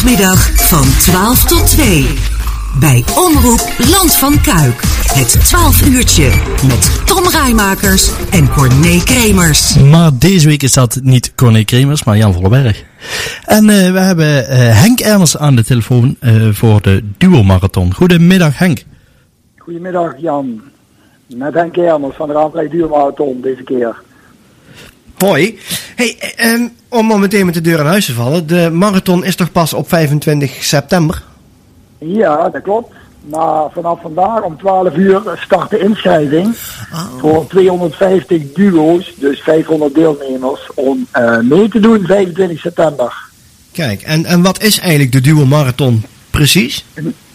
Zaterdagmiddag van 12 tot 2. Bij Omroep Land van Kuik. Het 12 uurtje met Tom Rijmakers en Corné Kremers. Maar deze week is dat niet Corné Kremers, maar Jan Volleberg. En uh, we hebben uh, Henk Ernst aan de telefoon uh, voor de duo-marathon. Goedemiddag Henk. Goedemiddag Jan. Met Henk Ernst van de Raadpleeg Duo-marathon deze keer. Hoi. Hey, um, om meteen met de deur aan huis te vallen. De marathon is toch pas op 25 september? Ja, dat klopt. Maar vanaf vandaag om 12 uur start de inschrijving oh. voor 250 duo's, dus 500 deelnemers, om uh, mee te doen 25 september. Kijk, en, en wat is eigenlijk de duo marathon precies?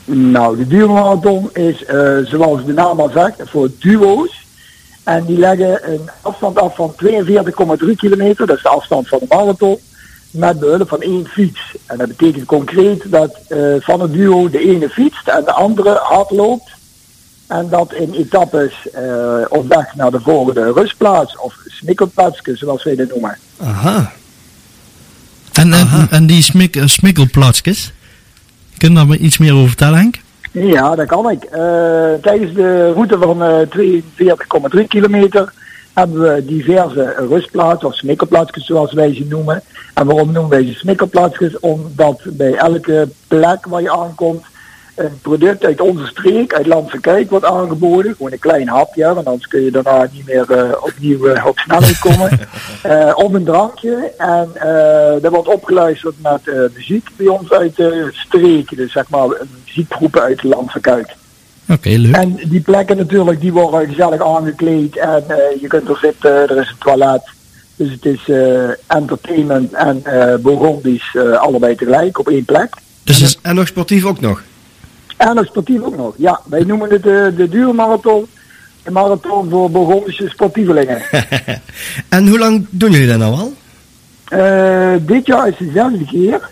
Nou, de duo marathon is, uh, zoals de naam al zegt, voor duo's. En die leggen een afstand af van 42,3 kilometer, dat is de afstand van de marathon, met behulp van één fiets. En dat betekent concreet dat uh, van het duo de ene fietst en de andere hardloopt. En dat in etappes uh, op weg naar de volgende rustplaats of smikkelplaatsje, zoals wij dat noemen. Aha. En, en, en die smik, smikkelplaatsjes, kun je daar iets meer over vertellen, Henk? Ja, dat kan ik. Uh, tijdens de route van uh, 42,3 kilometer hebben we diverse rustplaatsen of smikkelplaatsjes zoals wij ze noemen. En waarom noemen wij ze smikkelplaatsjes? Omdat bij elke plek waar je aankomt een product uit onze streek, uit Landse Kijk, wordt aangeboden. Gewoon een klein hapje, want anders kun je daarna niet meer uh, opnieuw uh, op snelheid komen. uh, op een drankje. En dat wordt opgeluisterd met muziek bij ons uit de streek. Dus zeg maar muziekgroepen uit Landse Kijk. Oké, okay, leuk. En die plekken natuurlijk, die worden gezellig aangekleed. En je kunt er zitten, er is een toilet. Dus het is entertainment en Burgondisch allebei tegelijk op één plek. Dus is, en nog sportief ook nog? En nog sportief ook nog. Ja, wij noemen het de, de duurmarathon. De marathon voor Burgondische sportievelingen. en hoe lang doen jullie dat nou al? Uh, dit jaar is de zesde keer.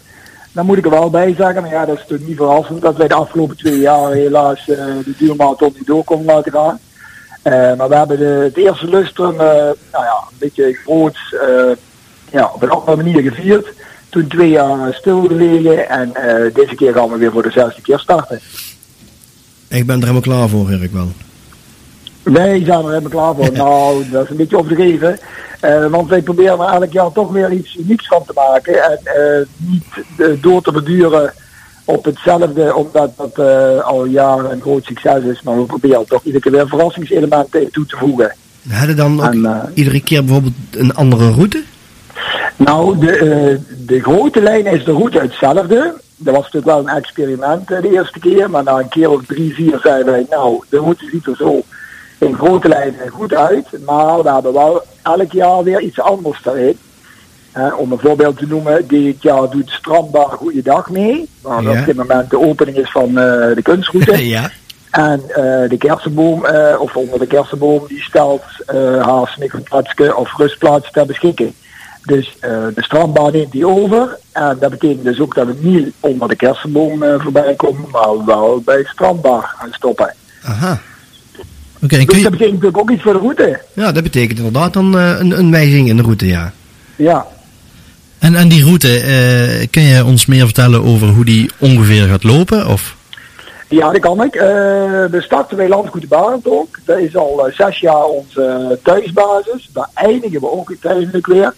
Dan moet ik er wel bij zeggen, maar ja, dat is natuurlijk niet verrassend dat wij de afgelopen twee jaar helaas uh, de duurmarathon niet door konden laten gaan. Uh, maar we hebben de, het eerste lustrum, nou ja, een beetje groot, ja, op een andere manier gevierd toen twee jaar stilgelegen en uh, deze keer gaan we weer voor de zesde keer starten. Ik ben er helemaal klaar voor, hoor ik wel. Wij zijn er helemaal klaar voor. nou, dat is een beetje overdreven. Uh, want wij proberen er elk jaar toch weer iets unieks van te maken. En uh, niet door te beduren op hetzelfde, omdat dat al jaren een groot succes is. Maar we proberen toch iedere keer weer verrassingselementen toe te voegen. Hadden dan ook en, iedere keer bijvoorbeeld een andere route? Nou, de, uh, de grote lijn is de route hetzelfde. Dat was natuurlijk wel een experiment uh, de eerste keer, maar na een keer of drie, vier zeiden wij, nou, de route ziet er zo in grote lijnen goed uit, maar we hebben wel elk jaar weer iets anders daarin. Uh, om een voorbeeld te noemen, dit jaar doet Strandbar Goeiedag mee, waar ja. op dit moment de opening is van de kunstroute. ja. En de kersenboom, of onder de kersenboom, die stelt haar smikkelplaatsje of rustplaats ter beschikking. Dus uh, de strandbaan neemt die over. En dat betekent dus ook dat we niet onder de kersenboom uh, voorbij komen, maar wel bij de strandbaan gaan stoppen. Aha. Okay, dus je... dat betekent natuurlijk ook iets voor de route. Ja, dat betekent inderdaad dan uh, een, een wijziging in de route, ja. Ja. En, en die route, kun je ons meer vertellen over hoe die ongeveer gaat lopen? Of? Ja, dat kan ik. we starten bij Landgoed ook. Dat is al zes jaar onze thuisbasis. Daar eindigen we ook uiteindelijk weer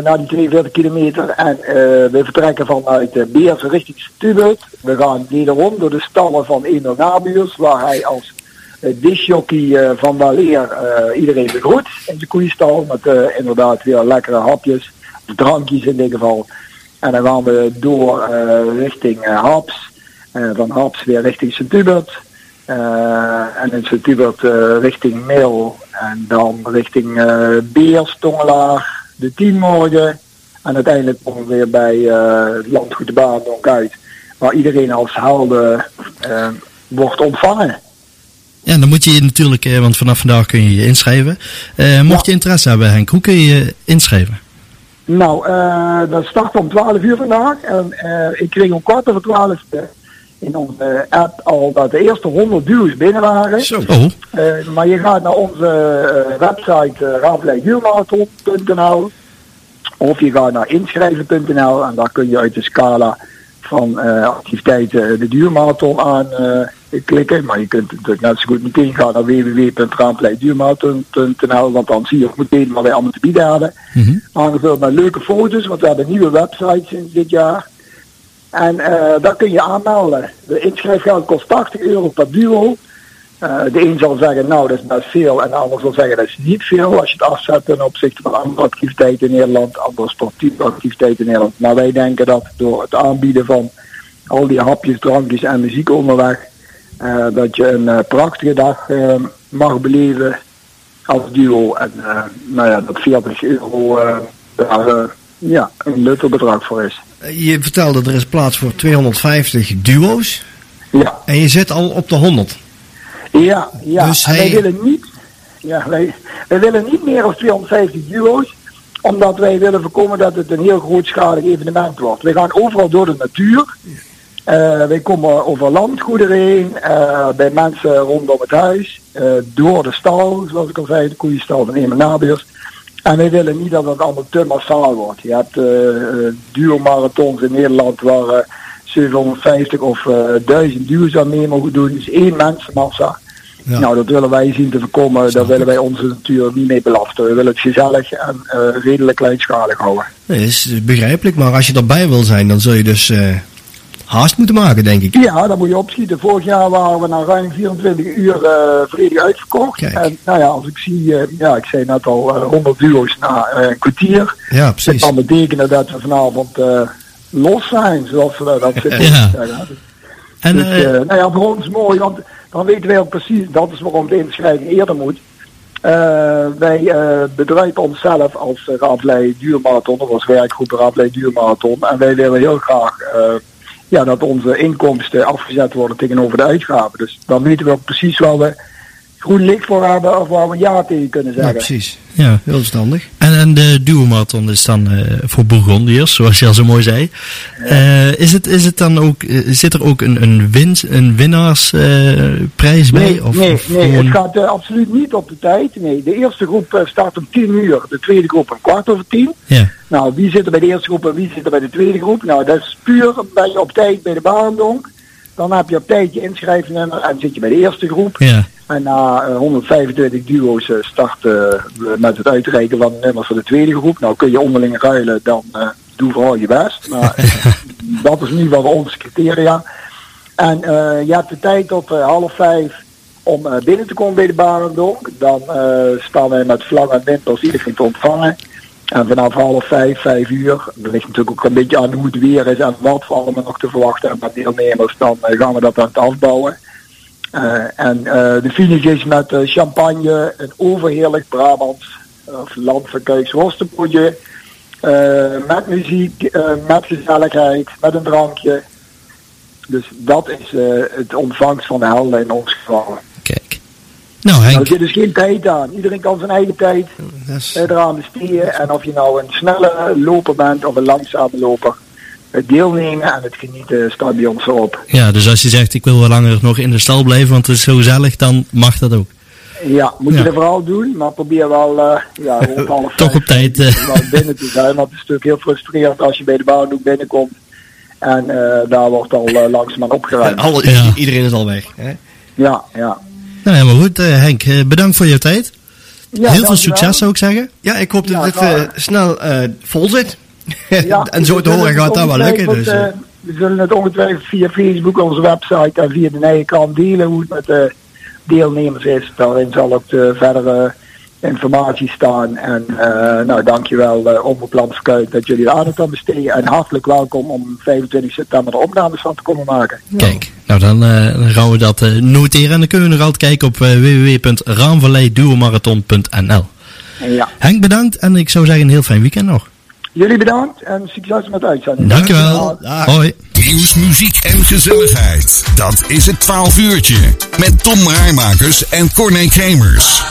na die 42 kilometer. En uh, we vertrekken vanuit uh, Beers richting Stubert. We gaan wederom door de stallen van Eno Nabius, waar hij als uh, disjockey van Waleer iedereen begroet in de koeienstal. Met inderdaad weer lekkere hapjes, drankjes in dit geval. En dan gaan we door richting Haps. van Haps weer richting Sint-Hubert. en in Sint-Hubert richting Mil. En dan richting Beers, Tongelaar de morgen. En uiteindelijk komen we weer bij uh, het landgoed de Baardonk uit. Waar iedereen als haalde uh, wordt ontvangen. Ja, dan moet je je natuurlijk, eh, want vanaf vandaag kun je je inschrijven. Uh, mocht je interesse hebben, Henk, hoe kun je je inschrijven? Nou, dat start om 12 uur vandaag. En ik kreeg om kwart over 12 in onze app al dat de eerste 100 duws binnen waren. Zo. Oh. maar je gaat naar onze website uh, of je gaat naar inschrijven.nl en daar kun je uit de scala van eh, activiteiten de duurmarathon aan klikken. Maar je kunt natuurlijk net zo goed meteen gaan naar www.raampleiduurmarathon.nl want dan zie je ook meteen wat wij allemaal te bieden hebben. Mhm. Aangevuld met leuke foto's, want we hebben een nieuwe website sinds dit jaar. En daar kun je aanmelden. De inschrijfgeld kost 80 euro per duo. Uh, de een zal zeggen, nou dat is best veel, en de ander zal zeggen dat is niet veel als je het afzet ten opzichte van andere activiteiten in Nederland, andere sportieve activiteiten in Nederland. Maar wij denken dat door het aanbieden van al die hapjes, drankjes en muziek onderweg, uh, dat je een uh, prachtige dag mag beleven als duo. En nou ja, dat 40 euro daar ja, een nuttig bedrag voor is. Je vertelde er is plaats voor 250 duo's. Ja. En je zit al op de 100. Ja, ja. Dus en hij- wij willen niet, ja, wij, wij willen niet meer dan 250 duo's, omdat wij willen voorkomen dat het een heel grootschalig evenement wordt. We gaan overal door de natuur. Eh, wij komen over landgoederen heen, eh, bij mensen rondom het huis, eh, door de stal, zoals ik al zei, de koeienstal van Eme Nabeers. En wij willen niet dat het allemaal te massaal wordt. Je hebt eh eh, duurmarathons in Nederland waar eh, 750 of eh 1000 duurs aan mee mogen doen. Dus één mensenmassa. Ja. Nou, dat willen wij zien te voorkomen. Daar willen wij onze natuur niet mee belasten. We willen het gezellig en eh, redelijk kleinschalig houden. Dat is begrijpelijk, maar als je erbij wil zijn, dan zul je dus eh, haast moeten maken, denk ik. Ja, dan moet je opschieten. Vorig jaar waren we na ruim 24 uur eh volledig uitverkocht. Kijk. En nou ja, als ik zie, eh, ja, ik zei net al, eh, 100 duo's na eh, een kwartier. Ja, Dat precies. kan betekenen dat we vanavond eh, los zijn, zoals we dat zitten Ja. En dus, eh, eh, nou ja, voor ons mooi, want dan weten wij ook precies, dat is waarom de inschrijving eerder moet. Eh, wij eh, bedrijven onszelf als uh, Raadlei Duurmarathon, of als werkgroep Raadlei Duurmarathon. En wij willen heel graag eh, ja, dat onze inkomsten afgezet worden tegenover de uitgaven. Dus dan weten we ook precies waar we groen licht voor hebben of waar we ja tegen kunnen Ja, zeggen. precies. ja. Heel verstandig. En, en de duo-marathon is dan eh, voor Bourgondiërs, zoals je al zo mooi zei. Eh, is, het, is het dan ook, eh, zit er ook een, een, win, een winnaarsprijs bij? Nee, Of, nee, of nee gewoon- het gaat absoluut niet op de tijd. Nee, de eerste groep start om 10 uur, de tweede groep om kwart over tien. Ja, Nou, wie zit er bij de eerste groep en wie zit er bij de tweede groep? Nou, dat is puur, je op tijd bij de Barendonk. Dan heb je op tijd je inschrijfnummer en zit je bij de eerste groep. ja, En na eh, 125 duo's eh, starten we met het uitreiken van de nummers voor de tweede groep. Nou, kun je onderling ruilen, dan eh, doe vooral je best. Maar dat is ieder geval onze criteria. En eh, je hebt de tijd tot eh, half vijf om eh, binnen te komen bij de Barendonk. Dan eh, staan wij met vlag en wimpels iedereen te ontvangen. En vanaf half vijf, vijf uur, dat ligt natuurlijk ook een beetje aan hoe het weer is en wat we allemaal nog te verwachten hebben met deelnemers, dan eh, gaan we dat aan het afbouwen. Eh, en eh, de finish is met eh, champagne, een overheerlijk Brabants of land van Kuiks worstenbroodje. eh, met muziek, eh, met gezelligheid, met een drankje. Dus dat is eh, het ontvangst van de helden in ons geval. kijk. Nou Nou, er Henk, zit dus geen tijd aan. Iedereen kan zijn eigen tijd is, eraan besteden. En of je nou een snelle loper bent of een langzame loper. Het deelnemen en het genieten staat bij ons op. ja, dus als je zegt ik wil wel langer nog in de stal blijven, want het is zo gezellig, dan mag dat ook. Ja, moet Ja. je er vooral doen, maar probeer wel eh ja, rond half Toch op tijd, eh. binnen te zijn. Want het is natuurlijk heel frustrerend als je bij de bouwdoek binnenkomt. En eh, daar wordt al uh, langzaamaan opgeruimd. alle, Ja. Iedereen is al weg. Hè? Ja, ja. Nou maar goed Henk, eh, bedankt voor je tijd. ja Heel veel succes zou ik zeggen. Ja, ik hoop dat Ja, het snel eh, vol zit. Ja, en zo te horen gaat dat wel lukken. Dus, eh. eh, we zullen het ongetwijfeld via Facebook, onze website en via de eigen krant delen hoe het met de deelnemers is. Daarin zal ook de verdere informatie staan. En eh nou, dankjewel uh, Omroep dat jullie er aandacht aan besteden. En hartelijk welkom om 25 september de opnames van te komen maken. Kijk, nou dan, eh, dan gaan we dat eh, noteren en dan kunnen we nog altijd kijken op uh, www.raamvalleiduomarathon.nl Ja. Henk bedankt en ik zou zeggen een heel fijn weekend nog. Jullie bedankt en succes met de uitzending. Dankjewel. Dag. Hoi. Nieuws, muziek en gezelligheid. Dat is het 12 uurtje. Met Tom Rijmakers en Corné Kremers.